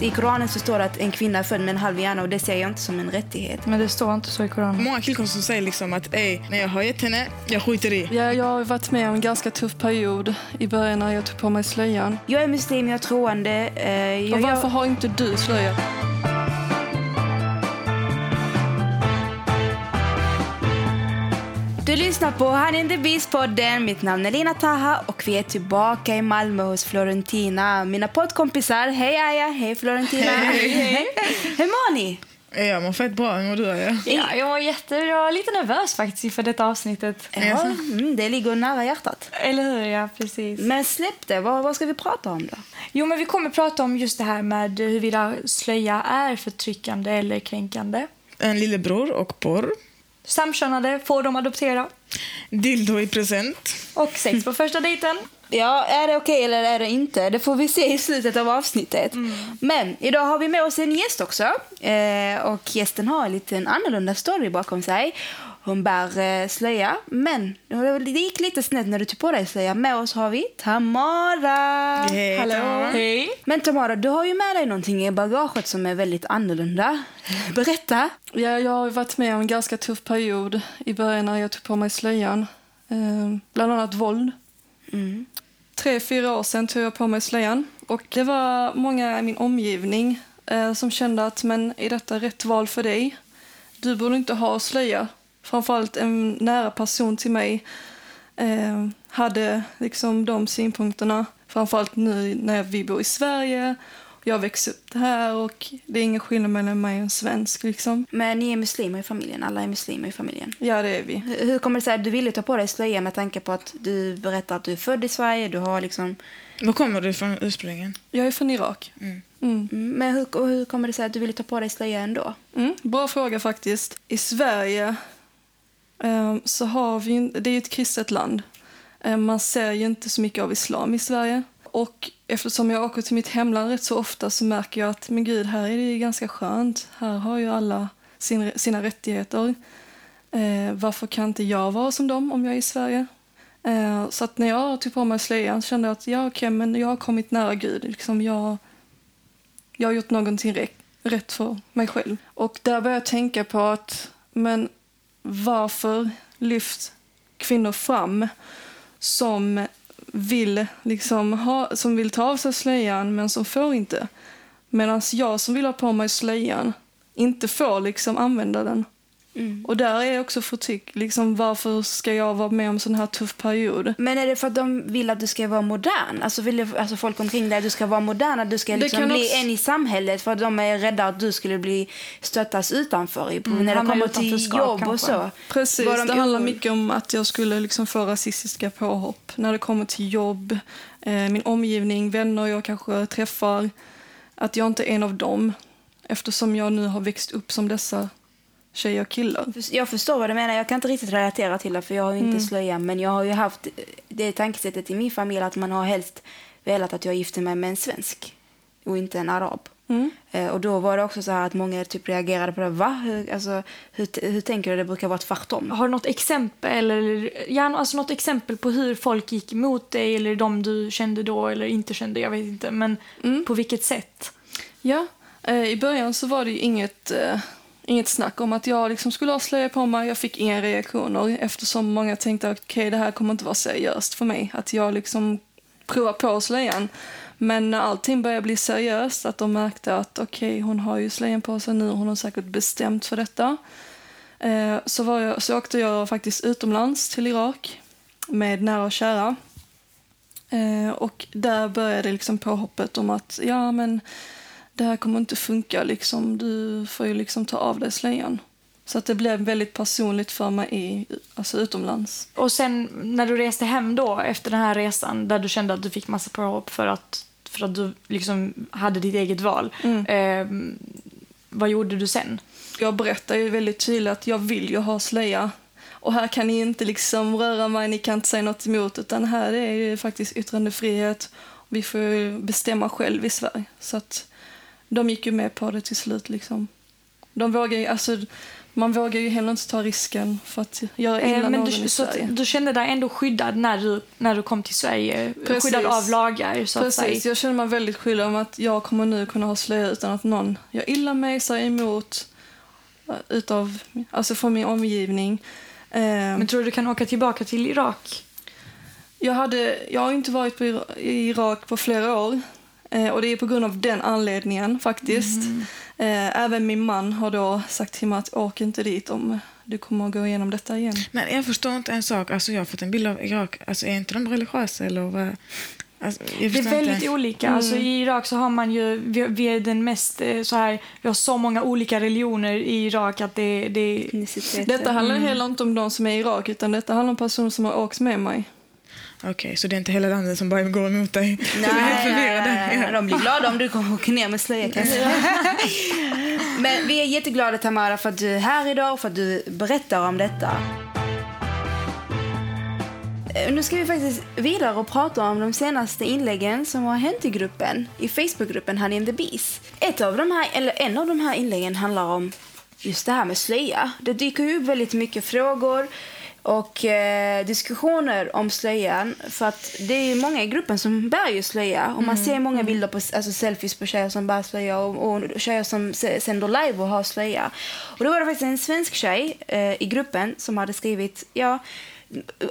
I Koranen så står det att en kvinna är född med en halv hjärna och det ser jag inte som en rättighet. Men det står inte så i Koranen. Många killkompisar som säger liksom att Ey, när jag har gett henne, jag skiter i. Ja, jag har varit med om en ganska tuff period i början när jag tog på mig slöjan. Jag är muslim, jag är troende. Eh, jag, Och varför jag, har inte du slöja? Du lyssnar på Han in the Beast-podden. Mitt namn är Lina Taha och vi är tillbaka i Malmö hos Florentina. Mina poddkompisar. Hej Aja, hej Florentina. Hej, hej. Hur mår ni? Jag mår fett bra, hur mår du? Aja? Ja, jag var jättebra. Lite nervös faktiskt inför detta avsnittet. Ja, mm, det ligger nära hjärtat. Eller hur? Ja, precis. Men släpp det, vad, vad ska vi prata om då? Jo, men vi kommer prata om just det här med huruvida slöja är förtryckande eller kränkande. En lillebror och porr. Samkönade, får de adoptera? Dildo i present. Och sex på första dejten. Ja, är det okej eller är det inte? Det får vi se i slutet av avsnittet. Men idag har vi med oss en gäst också. Eh, och gästen har en liten annorlunda story bakom sig. Hon bär eh, slöja, men det gick lite snett när du tog på dig slöja. Med oss har vi Tamara. Hej, Hallå. Tamara. Hej. Men Tamara, du har ju med dig någonting i bagaget som är väldigt annorlunda. Berätta. Ja, jag har varit med om en ganska tuff period i början när jag tog på mig slöjan. Eh, bland annat våld. Tre, fyra år sedan tog jag på mig slöjan. Och det var många i min omgivning eh, som kände att men är detta rätt val för dig? Du borde inte ha slöja. Framförallt en nära person till mig eh, hade liksom de synpunkterna. Framförallt nu när vi bor i Sverige. Jag växte upp här och det är ingen skillnad mellan mig och en svensk. Liksom. Men ni är muslimer i familjen, alla är muslimer i familjen. Ja, det är vi. Hur hur kommer det sig att du ville ta på dig slöja med tanke på att du berättar att du är född i Sverige, du har liksom... Var kommer du ifrån ursprungligen? Jag är från Irak. Mm. Mm. Mm, Men hur, hur kommer det sig att du ville ta på dig slöja ändå? Mm, bra fråga faktiskt. I Sverige Ehm, så har vi det är ju ett kristet land. Ehm, man ser ju inte så mycket av islam i Sverige. Och eftersom jag åker till mitt hemland rätt så ofta så märker jag att men gud, här är det ju ganska skönt. Här har ju alla sin, sina rättigheter. Eh, varför kan inte jag vara som dem om jag är i Sverige? Eh, så att när jag tog på mig slöjan så kände jag att ja, okej, men jag har kommit nära Gud. Liksom jag, jag har gjort någonting rätt, rätt för mig själv. Och där började jag tänka på att men varför lyfts kvinnor fram som vill, liksom ha, som vill ta av sig slöjan men som får inte? Medan jag som vill ha på mig slöjan inte får liksom använda den. Och där är också förtryck. Liksom, varför ska jag vara med om sån här tuff period? Men är det för att de vill att du ska vara modern? Alltså vill alltså folk omkring dig att du ska vara modern, att du ska liksom bli också- en i samhället för att de är rädda att du skulle bli stöttas utanför i, när det kommer till jobb och kanske. så. Precis, de det handlar mycket om att jag skulle liksom få rasistiska påhopp när det kommer till jobb, eh, min omgivning, vänner jag kanske träffar. Att jag inte är en av dem eftersom jag nu har växt upp som dessa tjejer och killar. Jag förstår vad du menar. Jag kan inte riktigt relatera till det för jag har ju inte slöja. Men jag har ju haft det tankesättet i min familj att man har helst velat att jag gifter mig med en svensk och inte en arab. Eh, och då var det också så här att många typ reagerade på det. Va? Hur, alltså, hur, hur tänker du? Det brukar vara tvärtom. Har du något exempel, eller, gärna, alltså något exempel på hur folk gick emot dig eller de du kände då eller inte kände? Jag vet inte. Men på vilket sätt? Ja, eh, i början så var det ju inget, eh, inget snack om att jag liksom skulle ha slöja på mig. Jag fick inga reaktioner eftersom många tänkte att okej, det här kommer inte vara seriöst för mig. Att jag liksom provar på slöjan. Men när allting började bli seriöst, att de märkte att okej, hon har ju slöjan på sig nu, hon har säkert bestämt för detta. Eh, så, var jag, så åkte jag faktiskt utomlands till Irak med nära och kära. Eh, och där började liksom påhoppet om att ja, men det här kommer inte funka, liksom. du får ju liksom ta av dig slöjan. Så att det blev väldigt personligt för mig i, alltså utomlands. Och sen när du reste hem då efter den här resan där du kände att du fick massa påhopp för att, för att du liksom hade ditt eget val. Eh, vad gjorde du sen? Jag berättar ju väldigt tydligt att jag vill ju ha slöja. och här kan ni inte liksom röra mig, ni kan inte säga något emot, utan här är ju faktiskt yttrandefrihet. Vi får bestämma själv i Sverige. Så att de gick ju med på det till slut. Liksom. De vågar ju, alltså, man vågar ju heller inte ta risken för att göra illa Eh, men du, i så Sverige. du kände dig ändå skyddad när du, när du kom till Sverige? Precis. Skyddad av lagar, så Precis, jag känner mig väldigt skyddad om att jag kommer nu kunna ha slöja utan att någon gör illa mig, säger emot, eh, utav, alltså från min omgivning. Eh, Men tror du du kan åka tillbaka till Irak? jag, hade, jag har inte varit på Irak på flera år. Eh, och det är på grund av den anledningen faktiskt. Eh, även min man har då sagt till mig att åk inte dit om du kommer att gå igenom detta igen. Men jag förstår inte en sak. Alltså jag har fått en bild av Irak. Alltså är inte de religiösa eller vad? Alltså, jag Det är väldigt inte. olika. Alltså, I Irak så har man ju, vi, vi är den mest eh, så här, vi har så många olika religioner i Irak att det, det. Detta handlar heller inte om de som är i Irak utan detta handlar om personer som har åkt med mig. Okej, så det är inte hela landet som bara går emot dig? Nej, nej, nej, nej. De blir glada om du kommer åka ner med slöja. Men vi är jätteglada Tamara för att du är här idag och för att du berättar om detta. Eh, Nu ska vi faktiskt vidare och prata om de senaste inläggen som har hänt i gruppen, i Facebookgruppen Honey and the Bees. Ett av de här, eller en av de här inläggen handlar om just det här med slöja. Det dyker upp väldigt mycket frågor och eh, diskussioner om slöjan. För att det är många i gruppen som bär ju slöja. Och man ser många bilder på alltså selfies på tjejer som bär slöja och, och tjejer som sänder live och har slöja. Och då var det faktiskt en svensk tjej eh, i gruppen som hade skrivit, ja,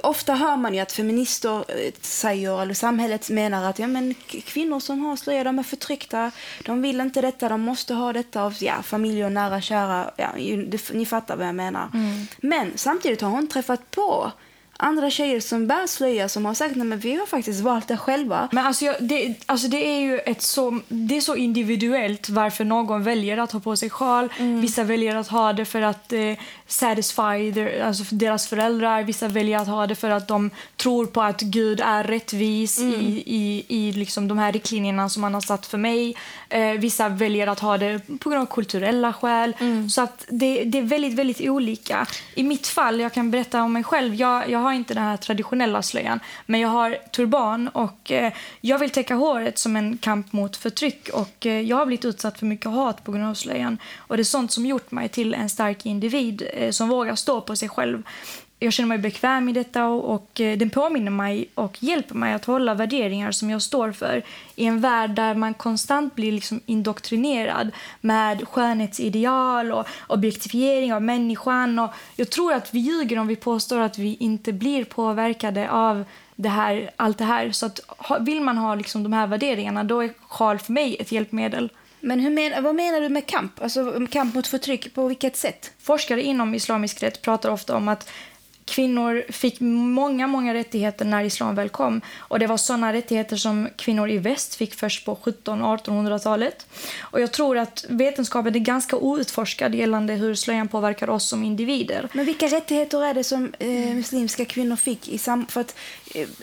Ofta hör man ju att feminister eh, säger, eller samhället menar att ja, men kvinnor som har slöja de är förtryckta, de vill inte detta, de måste ha detta av ja, familj och nära kära. Ja, ni fattar vad jag menar. Men samtidigt har hon träffat på andra tjejer som bär slöja som har sagt att vi har faktiskt valt det själva. Men alltså, jag- det, alltså det är ju ett så, det är så individuellt varför någon väljer att ha på sig sjal. Vissa väljer att ha det för att eh, satisfy their, alltså deras föräldrar. Vissa väljer att ha det för att de tror på att Gud är rättvis i, i, i liksom de här riktlinjerna som man har satt för mig. Eh, vissa väljer att ha det på grund av kulturella skäl. Så att det, det är väldigt, väldigt olika. I mitt fall, jag kan berätta om mig själv. Jag, jag har inte den här traditionella slöjan, men jag har turban och eh, jag vill täcka håret som en kamp mot förtryck och eh, jag har blivit utsatt för mycket hat på grund av slöjan. Och det är sånt som gjort mig till en stark individ Eh, som vågar stå på sig själv. Jag känner mig bekväm i detta och, och eh, den påminner mig och hjälper mig att hålla värderingar som jag står för i en värld där man konstant blir liksom indoktrinerad med skönhetsideal och objektifiering av människan. Och jag tror att vi ljuger om vi påstår att vi inte blir påverkade av det här, allt det här. Så att, vill man ha liksom de här värderingarna då är sjal för mig ett hjälpmedel. Men hur men, vad menar du med kamp? Alltså kamp mot förtryck, på vilket sätt? Forskare inom islamisk rätt pratar ofta om att kvinnor fick många, många rättigheter när islam väl kom. Och det var sådana rättigheter som kvinnor i väst fick först på 1700-1800-talet. Och jag tror att vetenskapen är ganska outforskad gällande hur slöjan påverkar oss som individer. Men vilka rättigheter är det som eh, muslimska kvinnor fick? I sam för att,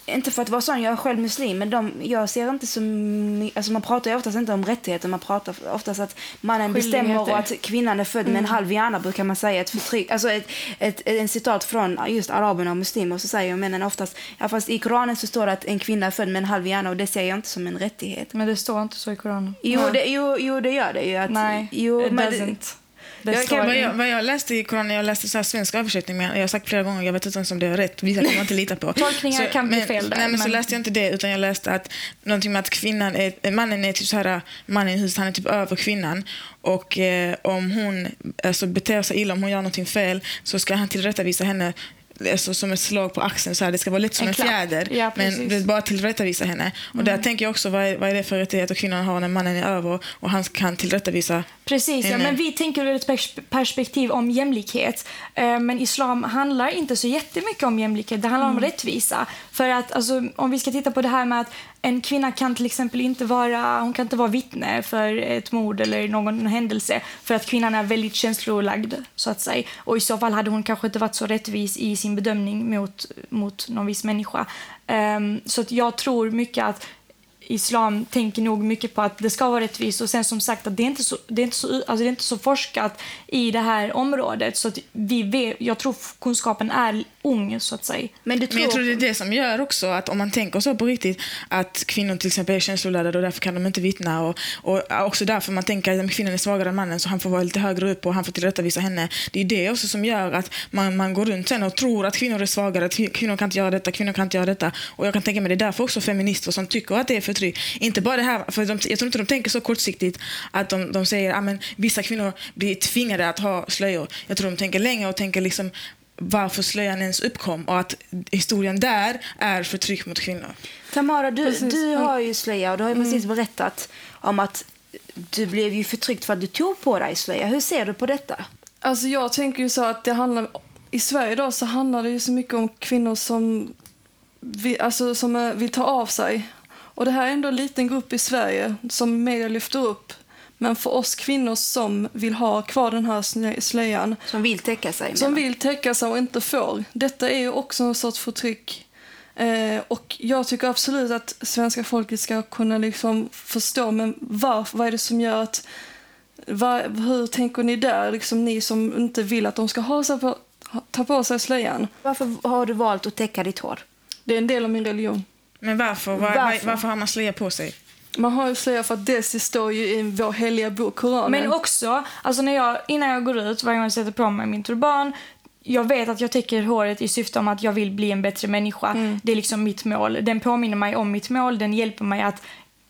inte för att vara sån, jag är själv muslim, men de, jag ser inte som... Alltså man pratar ju oftast inte om rättigheter, man pratar oftast att mannen bestämmer och att kvinnan är född med en halv hjärna, brukar man säga. Ett förtryck, alltså ett, ett, en citat från just araberna och muslimer, så säger männen oftast... Ja, fast i Koranen så står det att en kvinna är född med en halv hjärna och det ser jag inte som en rättighet. Men det står inte så i Koranen. Jo, det, jo, jo det gör det ju. Att, Nej, jo, it doesn't. Jag kan, vad, jag, vad jag läste i Koranen, jag läste så här svensk översättning, men jag har sagt flera gånger, jag vet inte ens om det är rätt, vissa kan man inte lita på. Tolkningar kan bli men, fel där, Nej, men, så men- läste jag inte det, utan jag läste att någonting med att kvinnan är, mannen är typ så här, mannen i huset, han är typ över kvinnan. Och eh, om hon alltså, beter sig illa, om hon gör någonting fel, så ska han tillrättavisa henne Alltså, som ett slag på axeln. Så här, det ska vara lite som En en, fjäder. Ja, men. Mm. det är bara tillrättavisa henne. Och där tänker jag också, vad är, vad är det för rättigheter kvinnan har när mannen är över och han kan tillrättavisa Precis, ja, henne? men vi tänker ur ett pers- perspektiv om jämlikhet. Eh, Men islam handlar inte så jättemycket om jämlikhet, det handlar om rättvisa. För att alltså, om vi ska titta på det här med att en kvinna kan till exempel inte vara, hon kan inte vara vittne för ett mord eller någon händelse för att kvinnan är väldigt känslolagd så att säga. Och i så fall hade hon kanske inte varit så rättvis i sin bedömning mot, mot någon viss människa. Um, så att jag tror mycket att islam tänker nog mycket på att det ska vara rättvist och sen som sagt att det är inte så, det är inte så, alltså det är inte så forskat i det här området så att vi vet, jag tror kunskapen är ung så att säga. Men du tror... Men jag tror det är det som gör också att om man tänker så på riktigt att kvinnor till exempel är känsloladdade och därför kan de inte vittna och, och också därför man tänker att kvinnan är svagare än mannen så han får vara lite högre upp och han får tillrättavisa henne. Det är det också som gör att man, man går runt sen och tror att kvinnor är svagare, att kvinnor kan inte göra detta, kvinnor kan inte göra detta. Och jag kan tänka mig det är därför också feminister som tycker att det är förtryck. Inte bara det här, för de, jag tror inte de tänker så kortsiktigt att de, de säger att vissa kvinnor blir tvingade att ha slöjor. Jag tror de tänker längre och tänker liksom varför slöjan ens uppkom och att historien där är förtryck mot kvinnor. Tamara, du, du har ju slöja och du har ju mm. precis berättat om att du blev ju förtryckt för att du tog på dig slöja. Hur ser du på detta? Alltså jag tänker ju så att det handlar, i Sverige idag så handlar det ju så mycket om kvinnor som vill, alltså, som vill ta av sig. Och det här är ändå en liten grupp i Sverige som media lyfter upp. Men för oss kvinnor som vill ha kvar den här slöjan. Som vill täcka sig. Som vill täcka sig och inte får. Detta är ju också en sorts förtryck. Eh, och jag tycker absolut att svenska folket ska kunna liksom förstå men varför, vad är det som gör att var, hur tänker ni där, liksom ni som inte vill att de ska ha sig på, ta på sig slöjan? Varför har du valt att täcka ditt hår? Det är en del av min religion. Men varför? Var, varför? varför har man slöja på sig? Man har ju slöja för att det står ju i vår heliga bok, Koranen. Men också, alltså när jag, innan jag går ut, varje gång jag sätter på mig min turban, jag vet att jag täcker håret i syfte om att jag vill bli en bättre människa. Mm. Det är liksom mitt mål. Den påminner mig om mitt mål, den hjälper mig att,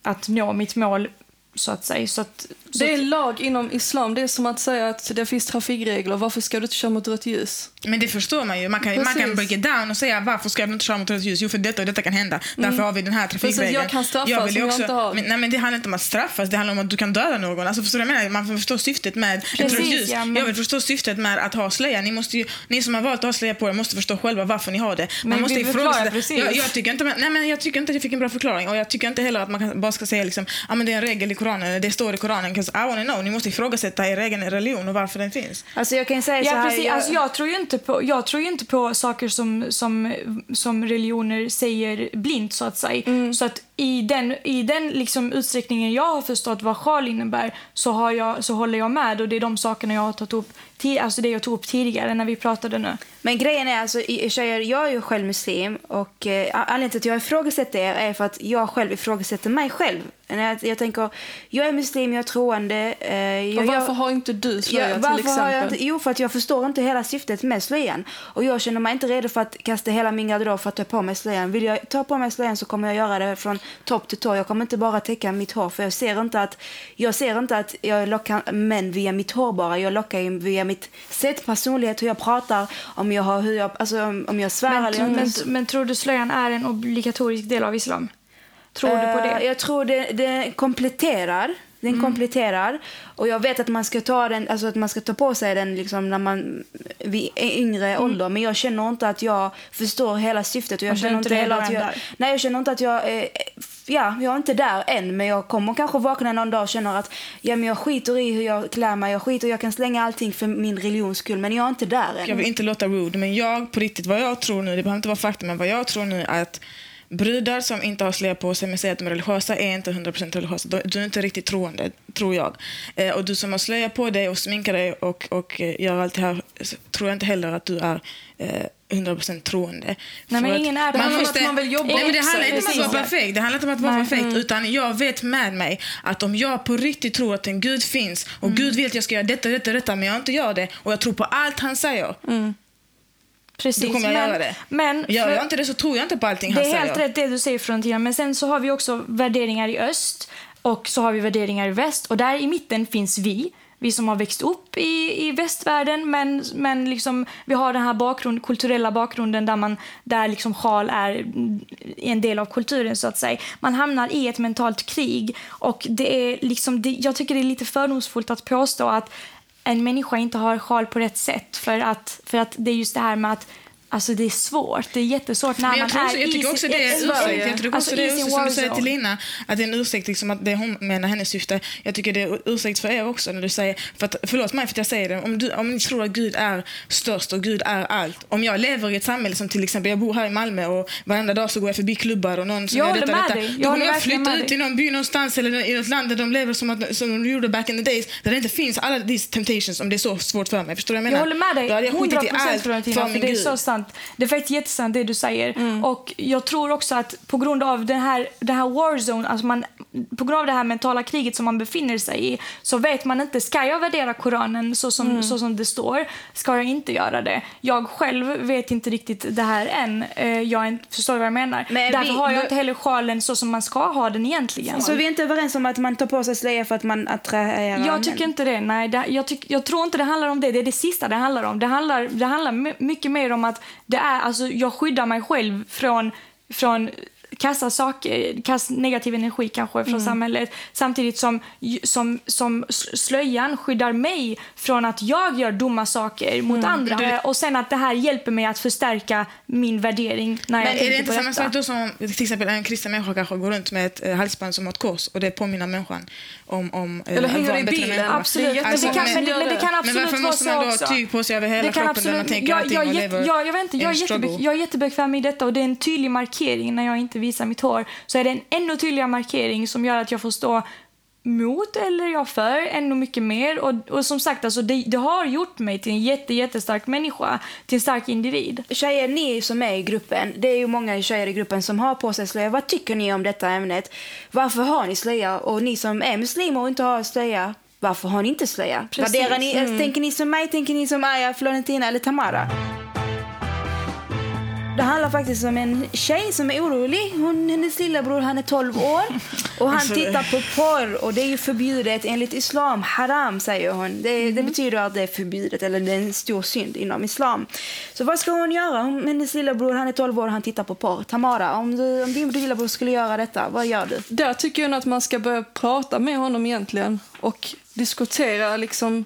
att nå mitt mål så att säga. Så att, så det är lag inom islam. Det är som att säga att det finns trafikregler. Varför ska du inte köra mot rött ljus? Men det förstår man ju. Man kan, man kan break it down och säga varför ska du inte köra mot rött ljus? Jo, för detta och detta kan hända. Därför mm. har vi den här trafikregeln. Precis, jag kan straffas jag vill också, jag inte har. Men, nej, men det handlar inte om att straffas. Det handlar om att du kan döda någon. Alltså, förstår du vad jag menar? Man får förstå syftet med Precis, ett ljus. Ja, men... Jag vill förstå syftet med att ha slöja. Ni, måste ju, ni som har valt att ha slöja på er måste förstå själva varför ni har det. Man men måste ifrågasätta. Jag, jag, tycker inte, nej, men jag tycker inte att jag fick en bra förklaring. Och jag tycker inte heller att man bara ska säga liksom, ah, men det är en regel i Koranen, det står i Koranen. I wanna know. Ni måste ifrågasätta er egen religion och varför den finns. Alltså jag kan säga ja, så här, precis. Jag... Alltså, jag tror ju inte på, jag tror inte på saker som, som, som religioner säger blint så att säga. Mm. Så att i den, i den liksom utsträckningen jag har förstått vad sjal innebär så, har jag, så håller jag med och det är de sakerna jag har tagit upp alltså det jag tog upp tidigare när vi pratade nu. Men grejen är alltså, jag är ju själv muslim och eh, anledningen till att jag ifrågasätter er är för att jag själv ifrågasätter mig själv. Jag, jag tänker, jag är muslim, jag är troende. Eh, jag, varför jag, har inte du slöja jag, till exempel? Inte, jo, för att jag förstår inte hela syftet med slöjan. Och jag känner mig inte redo för att kasta hela min garderob för att ta på mig slöjan. Vill jag ta på mig slöjan så kommer jag göra det från topp till tå. Jag kommer inte bara täcka mitt hår för jag ser inte att jag, ser inte att jag lockar män via mitt hår bara. Jag lockar via mitt sätt, personlighet, hur jag pratar, om jag, har, hur jag, alltså, om jag svär men, eller men, men tror du slöjan är en obligatorisk del av islam? Tror uh, du på det? Eh, jag tror det, det kompletterar. Den mm. kompletterar. Och jag vet att man ska ta den, alltså att man ska ta på sig den liksom när man vid yngre mm. ålder. Men jag känner inte att jag förstår hela syftet. Och jag och känner inte heller att jag, nej, jag känner inte att jag, eh, ja, jag är inte där än. Men jag kommer kanske vakna någon dag och känner att ja, men jag skiter i hur jag klär mig. Jag skiter jag kan slänga allting för min religions skull. Men jag är inte där än. Jag vill inte låta rude, men jag på riktigt, vad jag tror nu, det behöver inte vara fakta, men vad jag tror nu är att brudar som inte har slöja på sig men säger att de är religiösa är inte 100% religiösa. Du är inte riktigt troende, tror jag. Eh, och du som har slöja på dig och sminkar dig och, och eh, gör allt det här, tror jag inte heller att du är eh, 100% troende. Nej, men ingen är det. Man, måste, man vill jobba nej, men det handlar inte om att vara perfekt. Det handlar inte om att vara nej. perfekt. Utan jag vet med mig att om jag på riktigt tror att en Gud finns och mm. Gud vill att jag ska göra detta, detta, detta men jag inte gör det och jag tror på allt han säger. Mm. Precis. Då kommer jag men, göra det. Men Gör jag inte det så tror jag inte på allting. Det är helt rätt det du säger Frontier. Men sen så har vi också värderingar i öst och så har vi värderingar i väst. Och där i mitten finns vi. Vi som har växt upp i, i västvärlden men, men liksom, vi har den här bakgrund, kulturella bakgrunden där, man, där liksom sjal är en del av kulturen. så att säga. Man hamnar i ett mentalt krig. Och det är liksom, det, Jag tycker det är lite fördomsfullt att påstå att en människa inte har sjal på rätt sätt. För att, för att det är just det här med att Alltså det är svårt. Det är jättesvårt när jag, man också, är jag tycker också det är ursäkt. Jag tycker också Alltså, det är ursäkt, som du säger till Lina, att det är en ursäkt liksom att det hon menar hennes syfte. Jag tycker det är ursäkt för er också när du säger, för att, förlåt mig för att jag säger det, om, du, om ni tror att Gud är störst och Gud är allt. Om jag lever i ett samhälle som till exempel, jag bor här i Malmö och varenda dag så går jag förbi klubbar och någon som Jag gör detta, detta. dig. Jag Då kommer jag flytta ut i någon by någonstans eller i något land där de lever som, att, som de gjorde back in the days, där det inte finns alla these temptations om det är så svårt för mig. Förstår du vad jag Jag menar? håller med dig. Då hade jag 100 skitit i allt för min Gud. Så sant. Det är faktiskt jättesant det du säger. Mm. Och jag tror också att på grund av den här, det här warzone, alltså man, på grund av det här mentala kriget som man befinner sig i, så vet man inte, ska jag värdera Koranen så som, Mm. så som det står? Ska jag inte göra det? Jag själv vet inte riktigt det här än. Eh, Jag inte, förstår vad jag menar? Men Därför vi- har jag inte heller sjalen så som man ska ha den egentligen. Så vi är inte överens om att man tar på sig slöja för att man attraherar Jag tycker inte det. Nej, det, jag, tyck, jag tror inte det handlar om det. Det är det sista det handlar om. Det handlar, det handlar my- mycket mer om att det är, alltså, jag skyddar mig själv från, från kassa saker, kass negativ energi kanske från samhället. Samtidigt som, som, som slöjan skyddar mig från att jag gör dumma saker mot andra. Du- Och sen att det här hjälper mig att förstärka min värdering när jag Men är tänker det inte samma detta. sak då som om till exempel en kristen människa kanske går runt med ett eh, halsband som har ett kors och det påminner människan om, om eh, Eller att hänger vara i bilen. Absolut. Det är men, det kan, men, det, men det kan det. Men absolut varför vara måste så man då också. ha tyg på sig över hela Det kroppen när man tänker jag, jag, är lever jag, jag, vet inte, jag, är jättebe, jag är jättebekväm i detta och det är en tydlig markering när jag inte visar mitt hår. Så är det en ännu tydligare markering som gör att jag får stå mot eller jag för ännu mycket mer. Och, och som sagt, alltså, det, det har gjort mig till en jätte, jättestark människa, till en stark individ. Tjejer, ni som är i gruppen, det är ju många tjejer i gruppen som har på sig slöja. Vad tycker ni om detta ämnet? Varför har ni slöja? Och ni som är muslimer och inte har slöja, varför har ni inte slöja? Precis, Värderar ni, Mm. Tänker ni som mig, tänker ni som Aya, Florentina eller Tamara? Det handlar faktiskt om en tjej som är orolig. Hon, hennes lillebror han är 12 år och han Alltså- tittar på porr och det är ju förbjudet enligt islam. Haram säger hon. Det, det betyder att det är förbjudet eller det är en stor synd inom islam. Så vad ska hon göra? Hon, hennes lillebror han är 12 år och han tittar på porr. Tamara, om, du, om din lillebror skulle göra detta, vad gör du? Där tycker jag att man ska börja prata med honom egentligen och diskutera liksom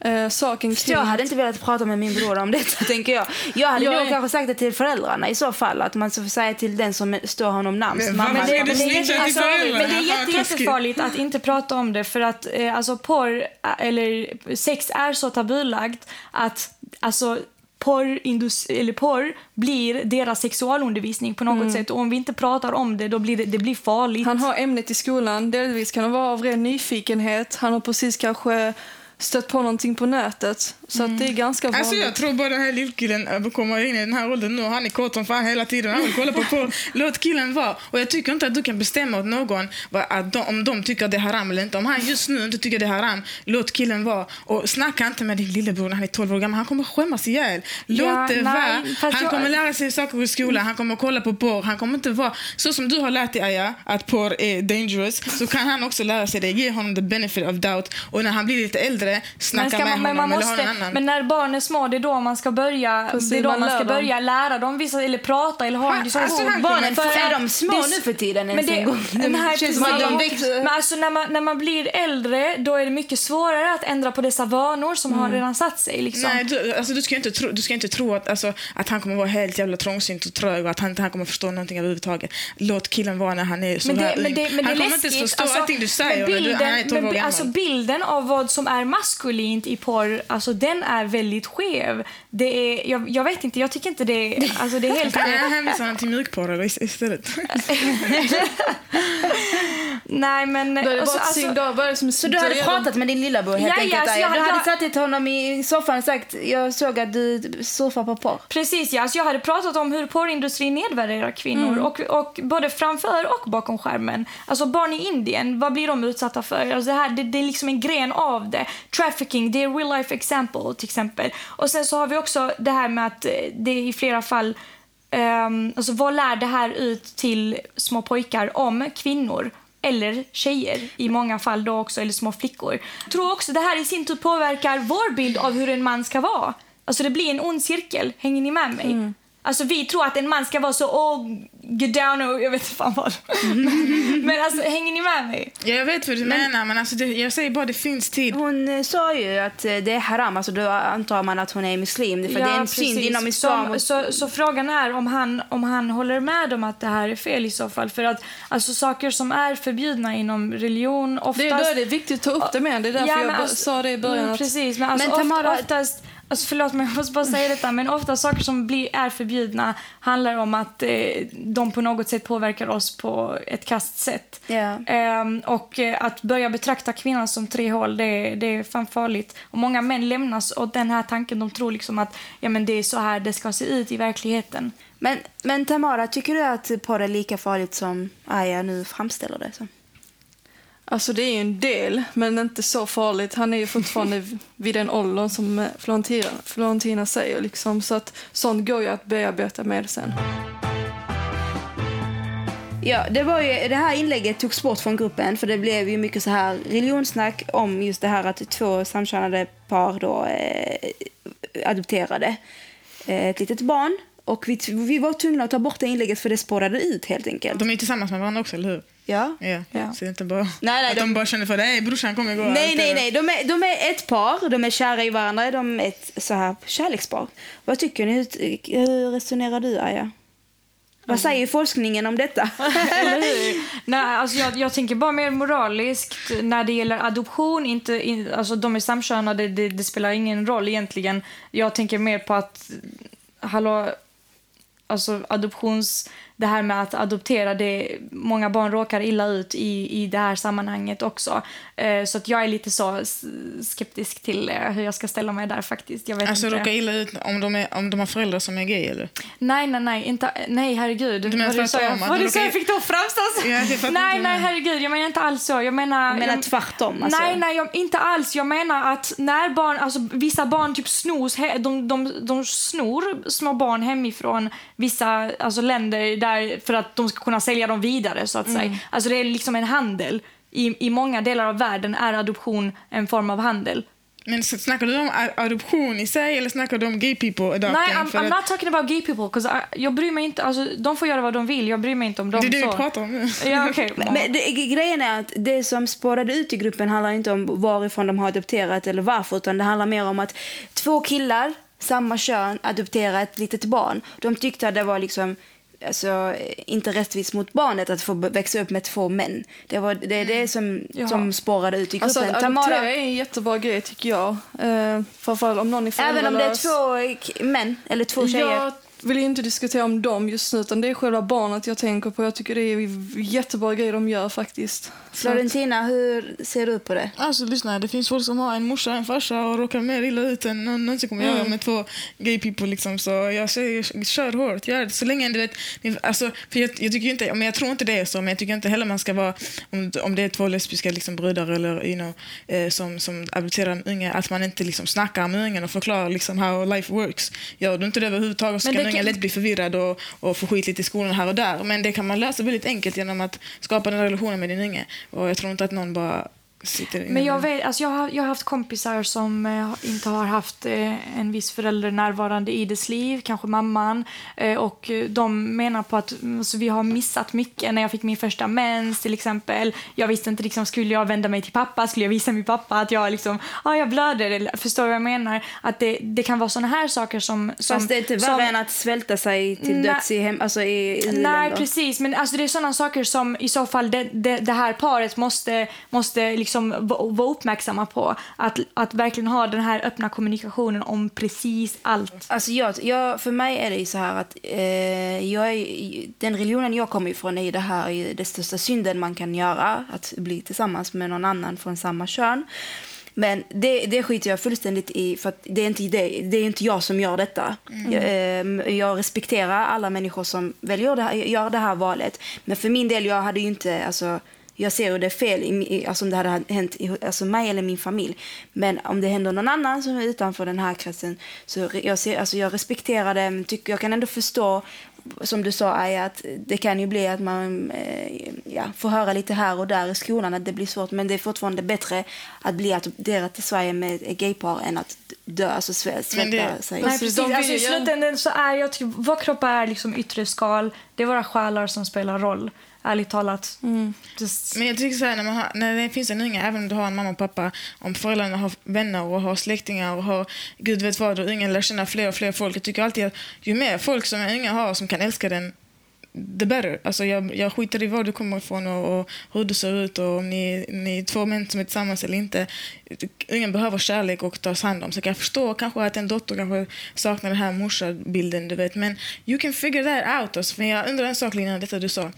eh, saken kring... Jag hade inte velat prata med min bror om detta, tänker jag. Jag hade Jag nog är- kanske sagt det till föräldrarna i så fall, att man ska säga till den som står honom närmst. Men Mamma, Men det är, jätte, alltså, men det är jätte, jättefarligt att inte prata om det för att eh, alltså, porr, eh, eller sex är så tabulagt att alltså, porr, indus, eller porr blir deras sexualundervisning på något sätt. Och om vi inte pratar om det, då blir det, det blir farligt. Han har ämnet i skolan. Delvis kan det vara av ren nyfikenhet. Han har precis kanske stött på någonting på nätet. Så att det är ganska vanligt. Alltså jag tror bara den här lillkillen äh, kommer in i den här åldern nu han är kåt som fan hela tiden. Han vill kolla på porr. Låt killen vara. Och jag tycker inte att du kan bestämma åt någon att de, om de tycker att det är haram eller inte. Om han just nu inte tycker det är haram, låt killen vara. Och snacka inte med din lillebror när han är 12 år gammal. Han kommer skämmas ihjäl. Låt Ja, det vara. Han jag- kommer lära sig saker i skolan. Han kommer kolla på porr. Han kommer inte vara... Så som du har lärt dig Aya, att porr är dangerous, så kan han också lära sig det. Ge honom the benefit of doubt. Och när han blir lite äldre, snacka ska med man, men, honom man eller ha måste, någon annan. men när barn är små, det är då man ska börja, Precis, det är då man man ska dem. börja lära dem vissa, eller prata eller ha en diskussion. alltså, Barnen, För är de små det nu för tiden Men ens det, en gång? nej, precis. Men alltså när man, när man blir äldre, då är det mycket svårare att ändra på dessa vanor som har redan satt sig. Liksom. Nej, du, alltså, du, ska inte tro, du ska inte tro att, alltså, att han kommer vara helt jävla trångsynt och trög och att han inte han kommer förstå någonting överhuvudtaget. Låt killen vara när han är så Men det, här men det, men det han kommer inte läskigt. förstå Alltså, allting du säger men men du, han är 12 år men, gammal. alltså bilden av vad som är maskulint i porr, alltså den är väldigt skev. Det är, jag, jag vet inte, jag tycker inte det är, alltså det är helt... kan jag hänvisa honom till mjukporr istället? Nej men... Då är det och så- att alltså- synda, vad är det som Så du hade pratat med din lillebror helt Ja, ja, enkelt? alltså, Aya? jag- du hade jag- satt honom i soffan och sagt jag såg att du surfar på porr. Precis, ja. Alltså jag hade pratat om hur porrindustrin nedvärderar kvinnor, Mm. och, och både framför och bakom skärmen. Alltså barn i Indien, vad blir de utsatta för? Alltså det, här, det, det är liksom en gren av det. Trafficking, det är real life example till exempel. Och sen så har vi också det här med att eh, det i flera fall Um, alltså vad lär det här ut till små pojkar om kvinnor? Eller tjejer i många fall då också, eller små flickor. Jag tror också det här i sin tur påverkar vår bild av hur en man ska vara. Alltså det blir en ond cirkel, hänger ni med mig? Mm. Alltså vi tror att en man ska vara så, åh, get down och jag vet inte fan vad. men, men alltså, hänger ni med mig? Ja, jag vet vad du menar, men alltså det, jag säger bara det finns tid. Hon eh, sa ju att eh, det är haram, alltså då antar man att hon är muslim. För det är en synd inom islam. Så, och- så, så frågan är om han, om han håller med om att det här är fel i så fall. För att alltså, saker som är förbjudna inom religion oftast... Det, då är det viktigt att ta upp det med. Det är därför Ja, jag men alltså- sa det i början. Mm, att, precis, men, alltså, Men Tamara- oft, oftast... Alltså förlåt mig, jag måste bara säga detta. Men ofta saker som blir, är förbjudna handlar om att eh, de på något sätt påverkar oss på ett kast sätt. Ja. Ehm, och eh, att börja betrakta kvinnan som tre hål, det, det är fan farligt. Och många män lämnas åt den här tanken. De tror liksom att ja, men det är så här det ska se ut i verkligheten. Men, men Tamara, tycker du att porr är lika farligt som Aya nu framställer det som? Alltså det är ju en del, men inte så farligt. Han är ju fortfarande vid den åldern som eh, Florentina, Florentina säger. Liksom, så att sånt går ju att bearbeta med sen. Ja, det, var ju, det här inlägget togs bort från gruppen för det blev ju mycket så här religionssnack om just det här att två samkönade par då eh, adopterade eh, ett litet barn. Och vi, vi var tvungna att ta bort det inlägget för det spårade ut helt enkelt. De är ju tillsammans med varandra också, eller hur? Ja. Ja. Ja. Så det är inte bara nej, att de, de- bara känner för det. Nej, brorsan kommer gå. Nej, nej, nej. De är, de är ett par, de är kära i varandra, de är ett så här kärlekspar. Vad tycker ni? Hur, hur resonerar du, Aya? Vad säger forskningen om detta? Nej, alltså jag, jag tänker bara mer moraliskt när det gäller adoption. Inte, in, alltså de är samkönade, det, det spelar ingen roll egentligen. Jag tänker mer på att, hallå, alltså adoptions... Det här med att adoptera, det, många barn råkar illa ut i, i det här sammanhanget också. Eh, så att jag är lite så skeptisk till eh, hur jag ska ställa mig där faktiskt. Jag vet Alltså inte. råka illa ut om de, är, om de har föräldrar som är gay, eller? Nej, nej, nej. Inte, nej, herregud. Du menar jag, tvärtom, de det så jag fick att framstå så? Ja, jag nej, nej, herregud. Jag menar inte alls så. Jag menar... Jag menar tvärtom, alltså. Nej, nej, jag, inte alls. Jag menar att när barn, alltså vissa barn typ snos, he, de, de, de snor små barn hemifrån vissa alltså, länder där, för att de ska kunna sälja dem vidare, så att Mm. säga. Alltså det är liksom en handel. I, I många delar av världen är adoption en form av handel. Men snackar du om adoption i sig eller snackar du om gay people adopting? Nej, I'm, I'm att- not talking about gay people. 'cause I, jag bryr mig inte, alltså, de får göra vad de vill. Jag bryr mig inte om dem. det är det så. vi pratar om. Ja. Men, men det, grejen är att det som spårade ut i gruppen handlar inte om varifrån de har adopterat eller varför, utan det handlar mer om att två killar, samma kön, adopterar ett litet barn. De tyckte att det var liksom alltså, inte rättvist mot barnet att få växa upp med två män. Det var det, är det som, Jaha. som spårade ut i gruppen. Alltså att Tamara- adoptera är en jättebra grej tycker jag. Eh, framförallt om någon är Även om det är två k- män eller två tjejer. Jag vill inte diskutera om dem just nu, utan det är själva barnet jag tänker på. Jag tycker det är jättebra grejer de gör faktiskt. Florentina, hur ser du på det? Alltså lyssna, det finns folk som har en morsa en farsa och råkar mer illa ut än någon någonsin kommer göra med två gay people. Liksom. Så jag säger, kör hårt, gör det. Så länge du vet, alltså, för jag, jag tycker inte, men jag tror inte det är så, men jag tycker inte heller man ska vara, om, om det är två lesbiska liksom, bröder eller you know, eh, som, som adopterar en unge, att man inte liksom, snackar med ungen och förklarar liksom, how life works. Gör du inte det överhuvudtaget så tonåringar kan lätt bli förvirrad och, och få skit lite i skolan här och där. Men det kan man lösa väldigt enkelt genom att skapa den relationen med din unge. Och jag tror inte att någon bara sitter inne Men jag, vet, alltså jag, har, jag har haft kompisar som eh, inte har haft eh, en viss förälder närvarande i dess liv, kanske mamman. Eh, och de menar på att mm, alltså, vi har missat mycket. När jag fick min första mens till exempel. Jag visste inte, liksom, skulle jag vända mig till pappa? Skulle jag visa min pappa att jag, liksom, ah, jag blöder? Eller, förstår du vad jag menar? Att det, det kan vara såna här saker som... som Fast det är inte värre som- än att svälta sig till döds i, hem, alltså i, i Nej, precis. Men alltså, det är sådana saker som i så fall det, det, det här paret måste, måste liksom va- vara uppmärksamma på. Att, att verkligen ha den här öppna kommunikationen om precis allt. Alltså jag, jag, för mig är det ju så här att eh, jag är, den religionen jag kommer ifrån är ju det här är den största synden man kan göra. Att bli tillsammans med någon annan från samma kön. Men det, det skiter jag fullständigt i för det är inte, det, det är inte jag som gör detta. Jag, eh, jag respekterar alla människor som väljer det här, gör det här valet. Men för min del, jag hade ju inte, alltså jag ser hur det är fel i, alltså om det hade hänt i, alltså mig eller min familj. Men om det händer någon annan som är utanför den här kretsen så jag, ser, alltså jag respekterar det. men Tycker, jag kan ändå förstå, som du sa Aya, att det kan ju bli att man, eh, ja, får höra lite här och där i skolan att det blir svårt. Men det är fortfarande bättre att bli adopterad till Sverige med ett gaypar än att dö, alltså svä- svälta sig. Nej, Precis, Alltså, I gärna- slutändan så är jag typ, vår kropp är liksom yttre skal. Det är våra själar som spelar roll. Ärligt talat. Just, Men jag tycker så här, när, man har, när det finns en unge, även om du har en mamma och pappa, om föräldrarna har vänner och har släktingar och har gud vet vad och ungen lär känna fler och fler folk. Jag tycker alltid att ju mer folk som är unga har som kan älska den, the better. Alltså jag, jag skiter i var du kommer ifrån och, och hur du ser ut och om ni, ni är två män som är tillsammans eller inte. Ungen behöver kärlek och tas hand om. Så kan jag förstå kanske att en dotter kanske saknar den här morsabilden, du vet. Men you can figure that out. Alltså. Men jag undrar en sak, Lina, detta du sa.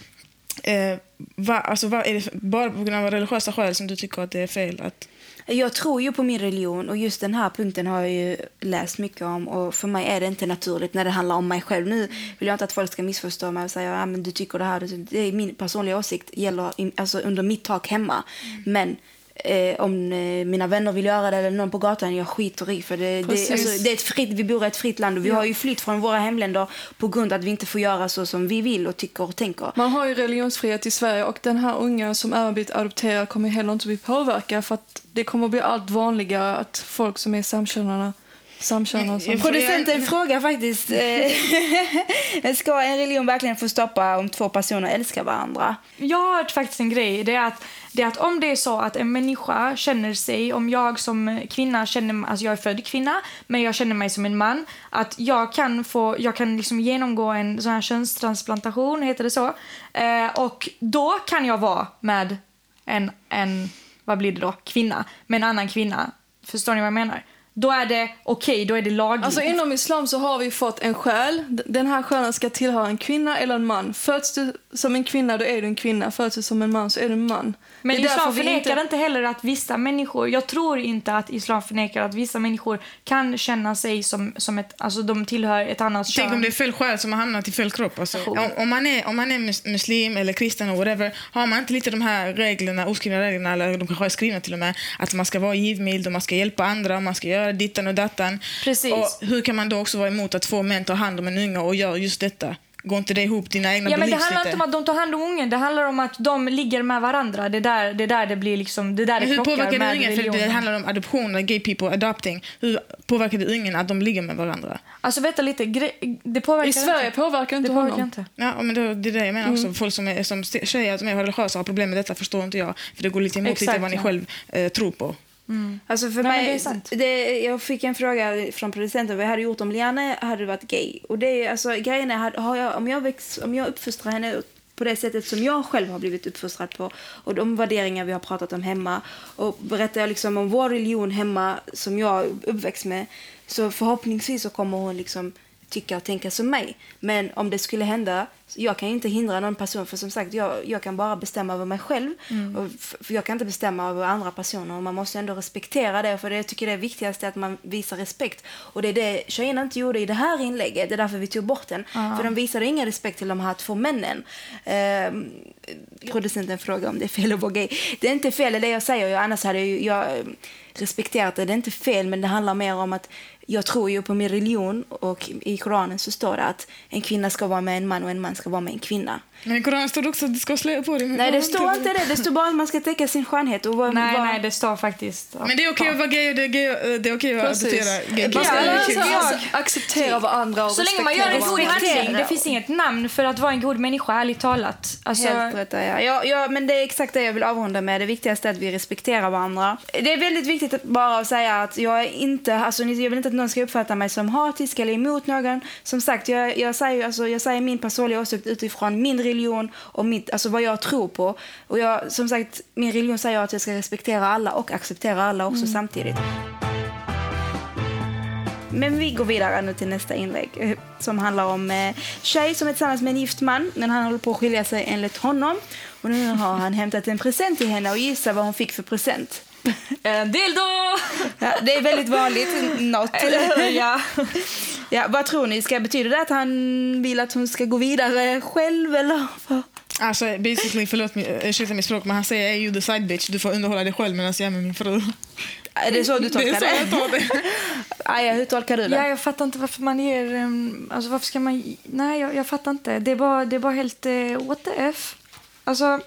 Eh, va, alltså, va, är det bara på grund av religiösa skäl som du tycker att det är fel? Att, Jag tror ju på min religion och just den här punkten har jag ju läst mycket om och för mig är det inte naturligt när det handlar om mig själv. Nu vill jag inte att folk ska missförstå mig och säga att ah, men du tycker det här. Det är min personliga åsikt, gäller alltså under mitt tak hemma. Men eh, om eh, mina vänner vill göra det eller någon på gatan, jag skiter i för det, det, alltså, det är ett fritt, vi bor i ett fritt land och vi har ju flytt från våra hemländer på grund av att vi inte får göra så som vi vill och tycker och tänker. Man har ju religionsfrihet i Sverige och den här ungen som även blivit adopterad kommer heller inte bli påverkad för att det kommer bli allt vanligare att folk som är samkönade samkönade som... Producenten frågar faktiskt, eh, ska en religion verkligen få stoppa om två personer älskar varandra? Jag har hört faktiskt en grej. Det är, att, det är att om det är så att en människa känner sig, om jag som kvinna känner alltså jag är född kvinna, men jag känner mig som en man, att jag kan få, jag kan liksom genomgå en sån här könstransplantation, heter det så? Eh, och då kan jag vara med en, en, vad blir det då, kvinna, med en annan kvinna. Förstår ni vad jag menar? Då är det okej, då är det lagligt. Alltså inom islam så har vi fått en själ. Den här själen ska tillhöra en kvinna eller en man. Föds du som en kvinna då är du en kvinna. Föds du som en man så är du en man. Men islam förnekar inte... heller att vissa människor, jag tror inte att islam förnekar att vissa människor kan känna sig som, som ett, alltså de tillhör ett annat kön. Tänk om det är fel själ som har hamnat i fel kropp. Alltså, om, om, man är, om man är mus- muslim eller kristen och whatever, har man inte lite de här reglerna, oskrivna reglerna, eller de kanske är skrivna till och med, att man ska vara givmild och man ska hjälpa andra och man ska göra dittan och dattan. Precis. Och hur kan man då också vara emot att två män tar hand om en unge och gör just detta? Går inte det ihop dina egna Ja, men det handlar lite? inte om att de tar hand om ungen, det handlar om att de ligger med varandra. Det är där det, är där det blir liksom, det är där det hur påverkar det ungen? För det handlar om adoption, gay people adopting. Hur påverkar det ungen att de ligger med varandra? Alltså vänta lite, gre- det påverkar I Sverige inte. påverkar Det inte påverkar honom. inte. Ja, men då, det är det jag menar Mm. också. Folk som, är, som säger att de är religiösa har problem med detta förstår inte jag. För det går lite emot lite Exakt, vad ni ja. själv eh, tror på. Alltså för Nej, mig, det är sant. det, jag fick en fråga från producenten vad jag hade gjort om Liane hade varit gay. Och det är, alltså, grejen är, har- jag, om, jag växt, om jag uppfostrar henne på det sättet som jag själv har blivit uppfostrad på och de värderingar vi har pratat om hemma och berättar jag liksom om vår religion hemma som jag uppväxt med så förhoppningsvis så kommer hon liksom tycka och tänka som mig. Men om det skulle hända, jag kan inte hindra någon person för som sagt, jag, jag kan bara bestämma över mig själv. Och f- för jag kan inte bestämma över andra personer och man måste ändå respektera det för det, jag tycker det är viktigast är att man visar respekt. Och det är det tjejerna inte gjorde i det här inlägget, det är därför vi tog bort den. För de visade ingen respekt till de här två männen. Ehm, producenten frågar om det är fel att vara gay. Det är inte fel, det är det jag säger, annars hade jag, jag eh, respekterat det. Det är inte fel, men det handlar mer om att jag tror ju på min religion och i Koranen så står det att en kvinna ska vara med en man och en man ska vara med en kvinna. Men i Koranen står det också att du ska slöja på dig. Nej, det står inte det. Det står bara att man ska täcka sin skönhet. Och vara, Nej, vara... nej, det står faktiskt... Men det är okej att vara gay och det är, gay, eh, det är okej att Precis. adoptera gay Man ska Ja, alltså, jag- att acceptera varandra och Så länge man gör en god handling, det finns inget namn för att vara en god människa, ärligt talat. Alltså, Helt rätt, ja. Ja, ja, men det är exakt det jag vill avrunda med. Det viktigaste är att vi respekterar varandra. Det är väldigt viktigt att bara att säga att jag är inte, alltså, ni- jag vill inte att någon ska uppfatta mig som hatisk eller emot någon. Som sagt, jag, jag, säger, alltså, jag säger min personliga åsikt utifrån min religion och mitt, alltså, vad jag tror på. Och jag, som sagt, min religion säger att jag ska respektera alla och acceptera alla också samtidigt. Men vi går vidare nu till nästa inlägg eh, som handlar om eh, tjej som är tillsammans med en gift man men han håller på att skilja sig enligt honom. Och nu har han hämtat en present till henne och gissa vad hon fick för present. En dildo! Ja, det är väldigt vanligt. Något. Eller hur? Ja. Ja, vad tror ni? Ska betyder det att han vill att hon ska gå vidare själv eller? vad? Alltså basically, förlåt mig, ursäkta mitt språk, men han säger är you the side bitch, du får underhålla dig själv medan jag är med min fru. Är det så du Det är tolkar så jag tar det. Aja, hur tolkar du det? Ja, jag fattar inte varför man ger... Um, alltså varför ska man... Nej, jag, jag fattar inte. Det är bara, det är bara helt... Uh, what the F? Alltså,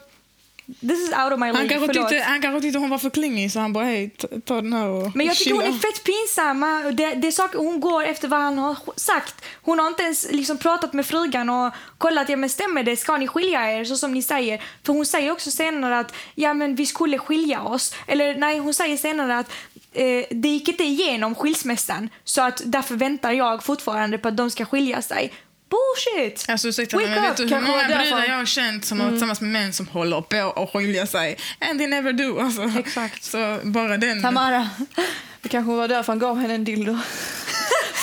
This is out of my Han league, kanske, förlåt. tyckte, han kanske tyckte hon var för klingig så han bara hej, ta, ta den här och Men jag tycker hon chilla. är fett pinsam. Det, det är saker, hon går efter vad han har sagt. Hon har inte ens liksom pratat med frugan och kollat, ja men stämmer det, ska ni skilja er så som ni säger? För hon säger också senare att ja men vi skulle skilja oss. Eller nej, hon säger senare att eh, det gick inte igenom skilsmässan så att därför väntar jag fortfarande på att de ska skilja sig. Bullshit! Alltså ursäkta Wake men vet du hur många brudar jag har känt som har varit tillsammans med män som håller på att skilja sig? And they never do. Alltså. Exakt. Så bara den... Tamara. Det kanske var därför han gav henne en dildo.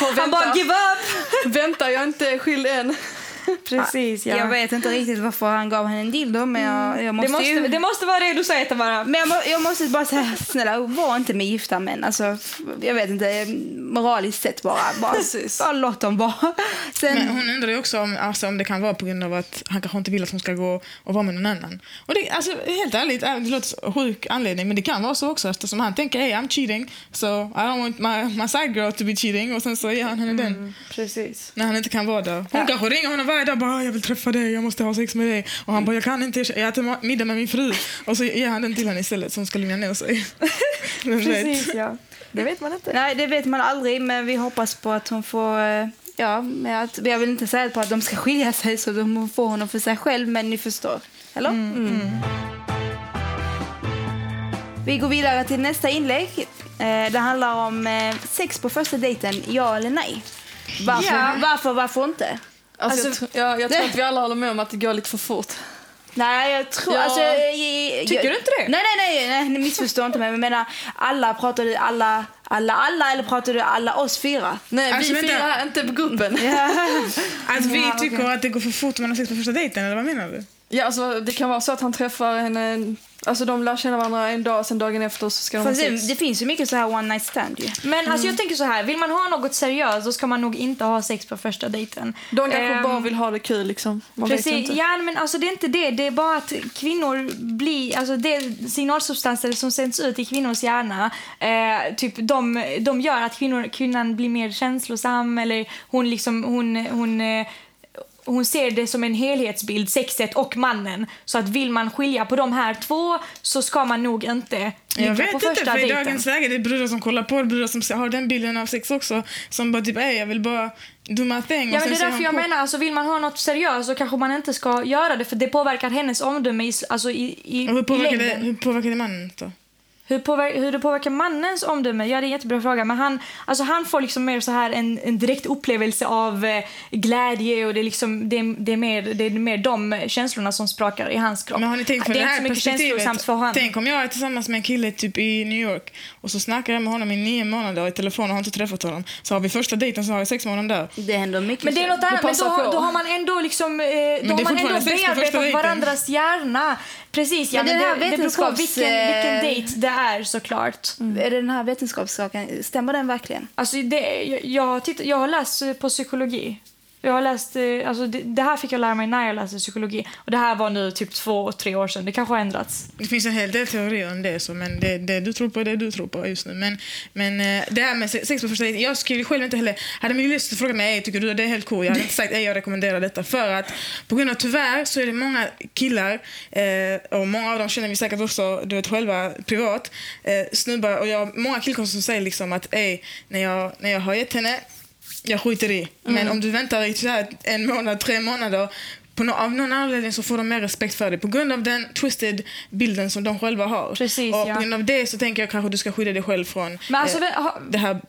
Han bara vänta, give up! vänta, jag är inte skild än. Precis, ja. Jag vet inte riktigt varför han gav henne en dildo, men jag, jag det, måste, måste, ju... det måste vara det du säger Tamara. Men jag, må, jag måste bara säga, snälla, var inte med gifta män. Alltså, jag vet inte, moraliskt sett bara. Bara, bara låt dem vara. Sen, Men hon undrar ju också om, alltså, om det kan vara på grund av att han kanske inte vill att hon ska gå och vara med någon annan. Och det, alltså, helt ärligt, äh, det låter som en sjuk anledning, men det kan vara så också eftersom han tänker hey, I'm cheating, so I don't want my, my side girl to be cheating och sen så ger han henne den Precis. när han inte kan vara där. Hon kanske ringer honom varje dag bara "Ah, jag vill träffa dig, jag måste ha sex med dig. Och han bara jag kan inte, jag äter middag med min fru. Och så ger han den till henne istället som ska lugna ner sig. Vem vet? Precis, ja. Det vet man inte. nej, det vet man aldrig, men vi hoppas på att hon får... eh, Ja, med att, jag vill inte säga på att de ska skilja sig så de får honom för sig själv, men ni förstår. Eller? Mm, Vi går vidare till nästa inlägg. Eh, det handlar om eh, sex på första dejten, ja eller nej. Varför, Ja. varför, varför inte? Alltså, Alltså- jag, tror- jag, jag tror att vi alla håller med om att det går lite för fort. Nej, jag tror... Ja. Alltså, jag, Tycker du inte det? Nej, nej, nej, nej, ni missförstår inte mig. Men jag menar, alla, pratar du alla, alla, alla eller pratar du alla oss fyra? Nej, Alltså, vi vänta. fyra inte på gruppen. Att vi Ja, tycker okej. att det går för fort om man har sex på första dejten, eller vad menar du? Ja, alltså, det kan vara så att han träffar henne, alltså de lär känna varandra en dag, sen dagen efter så ska de ha Fast det, det finns ju mycket så här one night stand ju. Men alltså, jag tänker så här, vill man ha något seriöst då ska man nog inte ha sex på första dejten. De kanske Ehm, bara vill ha det kul liksom. Man Precis, ja, men alltså det är inte det. Det är bara att kvinnor blir, alltså det signalsubstanser som sänds ut i kvinnors hjärna, eh, typ de, de gör att kvinnor, kvinnan blir mer känslosam eller hon liksom, hon, hon eh, hon ser det som en helhetsbild, sexet och mannen. Så att vill man skilja på de här två så ska man nog inte Jag vet på inte, för i dagens läge det är brudar som kollar på, brudar som har den bilden av sex också, som bara typ, "Ey, jag vill bara do my thing. Ja, men det är därför jag cool. menar, alltså, vill man ha något seriöst så kanske man inte ska göra det för det påverkar hennes omdöme i, alltså, i, i, Och hur i påverkar, det, längden. hur påverkar det mannen då? Hur, påver- hur det påverkar mannens omdöme? Ja, det är en jättebra fråga. Men han, alltså, han får liksom mer så här en, en direkt upplevelse av eh, glädje och det är, liksom, det, är, det, är mer, det är mer de känslorna som sprakar i hans kropp. Men har ni tänkt på det det, är här perspektivet? för honom. Tänk om jag är tillsammans med en kille typ i New York och så snackar jag med honom i nio månader i telefon och har inte träffat honom. Så har vi första dejten så har jag sex honom där. Det händer mycket. Men det är något annat. Men då, då har man ändå liksom, eh, då har man ändå bearbetat varandras hjärna. Precis, ja, Men men, det här det, det beror på vilken, vilken dejt det är såklart. Är det den här vetenskapssaken, stämmer den verkligen? Alltså det, jag, jag, titt, jag har läst på psykologi. Jag har läst, eh, alltså det, det här fick jag lära mig när jag läste psykologi. Och det här var nu typ två, tre år sedan. Det kanske har ändrats. Det finns en hel del teorier om det, så, men det, det du tror på är det du tror på just nu. Men, men eh, det här med sex på första dejten, jag skulle själv inte heller... Hade min lust frågat mig, tycker du det är helt cool? Jag hade inte sagt, jag rekommenderar detta. För att på grund av tyvärr så är det många killar, eh, och många av dem känner vi säkert också, du vet själva, privat, eh, snubbar, och jag, många killkompisar som säger liksom att, ey, när jag, när jag har gett henne, jag skiter i. Men om du väntar i här en månad, tre månader, på no av någon anledning så får de mer respekt för dig på grund av den twisted bilden som de själva har. Precis, och ja. på grund av det så tänker jag kanske du ska skydda dig själv från alltså, eh, det här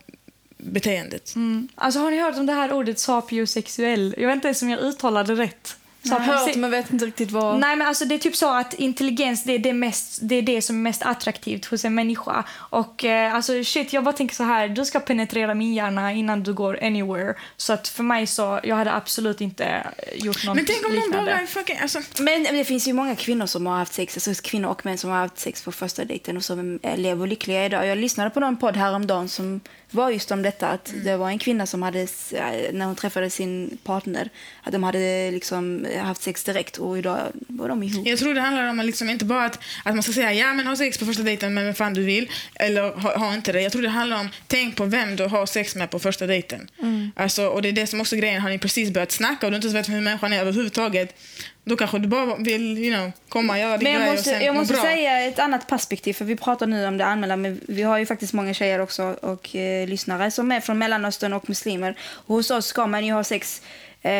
beteendet. Alltså har ni hört om det här ordet sapiosexuell? Jag vet inte ens om jag uttalade rätt. Jag har hört men vet inte riktigt vad... Nej men alltså det är typ så att intelligens det är det, mest, det, är det som är mest attraktivt hos en människa. Och eh, alltså shit jag bara tänker så här, du ska penetrera min hjärna innan du går anywhere. Så att för mig så, jag hade absolut inte gjort något Men tänk om någon liknande. bara är fucking... Alltså, Men men det finns ju många kvinnor som har haft sex, alltså kvinnor och män som har haft sex på första dejten och som eh, lever lyckliga idag. Jag lyssnade på någon podd häromdagen som var just om detta att det var en kvinna som hade, eh, när hon träffade sin partner, att de hade liksom eh, haft sex direkt och idag var de ihop. Jag tror det handlar om att liksom inte bara att, att man ska säga ja men ha sex på första dejten med vem fan du vill. Eller ha, ha inte det. Jag tror det handlar om tänk på vem du har sex med på första dejten. Alltså, och det är det som också grejen. Har ni precis börjat snacka och du inte ens vet hur människan är överhuvudtaget. Då kanske du bara vill you know, komma och göra din Men jag grej och måste, sen jag må måste bra. säga ett annat perspektiv, för vi pratar nu om det allmänna, men vi har ju faktiskt många tjejer också och eh, lyssnare som är från Mellanöstern och muslimer. Och hos oss ska man ju ha sex eh,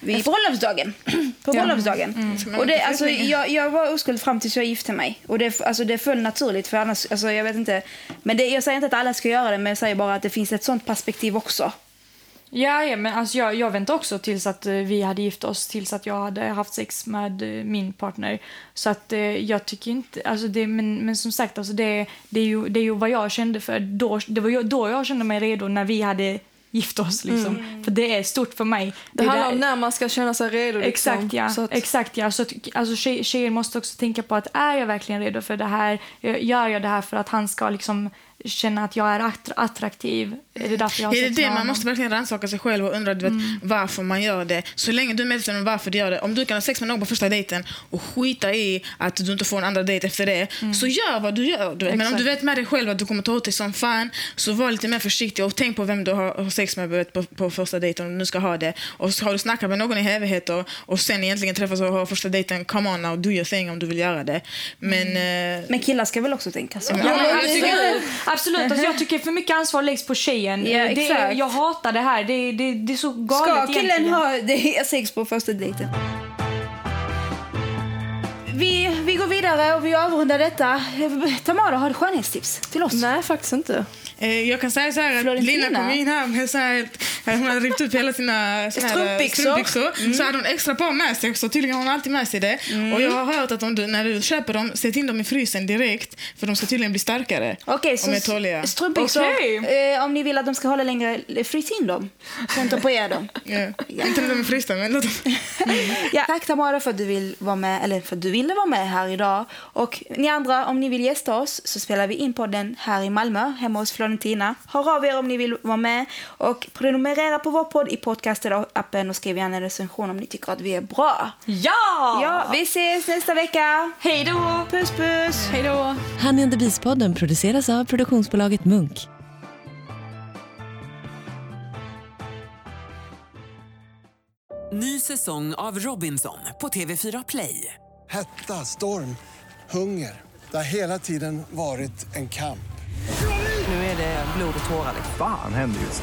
vid bröllopsdagen. På bröllopsdagen. Och det, inte alltså, jag, jag var oskuld fram tills jag gifte mig. Och det, alltså, det föll naturligt, för annars, alltså, jag vet inte. Men det, jag säger inte att alla ska göra det, men jag säger bara att det finns ett sånt perspektiv också. Ja, ja men alltså jag, jag väntade också tills att eh, vi hade gift oss, tills att jag hade haft sex med eh, min partner. Så att eh, jag tycker inte, alltså det, men, men som sagt, alltså det, det, är ju, det är ju vad jag kände för då, det var ju, då jag kände mig redo när vi hade gift oss liksom. För det är stort för mig. Det är handlar om när man ska känna sig redo. Liksom. Exakt ja. Så att, Exakt, ja. Så att, alltså, tjej, tjejer måste också tänka på att är jag verkligen redo för det här? Gör jag det här för att han ska liksom känna att jag är att- attraktiv? Är det därför jag har Är det det? Man måste verkligen rannsaka sig själv och undra du vet, Mm. varför man gör det. Så länge du är medveten om varför du gör det. Om du kan ha sex med någon på första dejten och skita i att du inte får en andra dejt efter det, så gör vad du gör. Du vet. Men om Mm. Du vet med dig själv att du kommer ta åt dig som fan, så var lite mer försiktig och tänk på vem du har, sex med vet, på, på första dejten om du nu ska ha det. Och så har du snackat med någon i evigheter och sen egentligen träffas och har första dejten, come on now, do your thing om du vill göra det. Men... eh, Men killar ska väl också tänka så? Ja, Absolut. Alltså, jag tycker för mycket ansvar läggs på tjejen. Ja, det, exakt. jag hatar det här. Det, det, det är så galet Ska killen egentligen. ha det sex på första dejten? Vi, vi går vidare och vi avrundar detta. Tamara, har du skönhetstips till oss? nej, faktiskt inte. Eh, Jag kan säga så här att Florentina. Lina kom in här med så här, att hon hade ript upp hela sina här, Strumpbyxor. strumpbyxor. Så hade hon extra par med sig också. Tydligen har hon alltid med sig det. Och jag har hört att om du, när du köper dem, sätt in dem i frysen direkt. För de ska tydligen bli starkare. Okej, så mer tåliga. strumpbyxor, Okej. eh, om ni vill att de ska hålla längre, frys in dem. Ta på er dem. Ja. Inte när de är frysta, men låt dem. Ja, tack Tamara för att du vill vara med, eller för att du ville vara med här idag. Och ni andra, om ni vill gästa oss så spelar vi in podden här i Malmö, hemma hos Florentina. Hör av er om ni vill vara med och prenumerera på vår podd i podcaster-appen och skriv gärna en recension om ni tycker att vi är bra. Ja! Ja, vi ses nästa vecka. Hej då! Puss puss! Hej då! Honey and the Beast-podden produceras av produktionsbolaget Munk. Ny säsong av Robinson på TV4 Play. Hetta, storm, hunger. Det har hela tiden varit en kamp. Nu är det blod och tårar. Fan händer just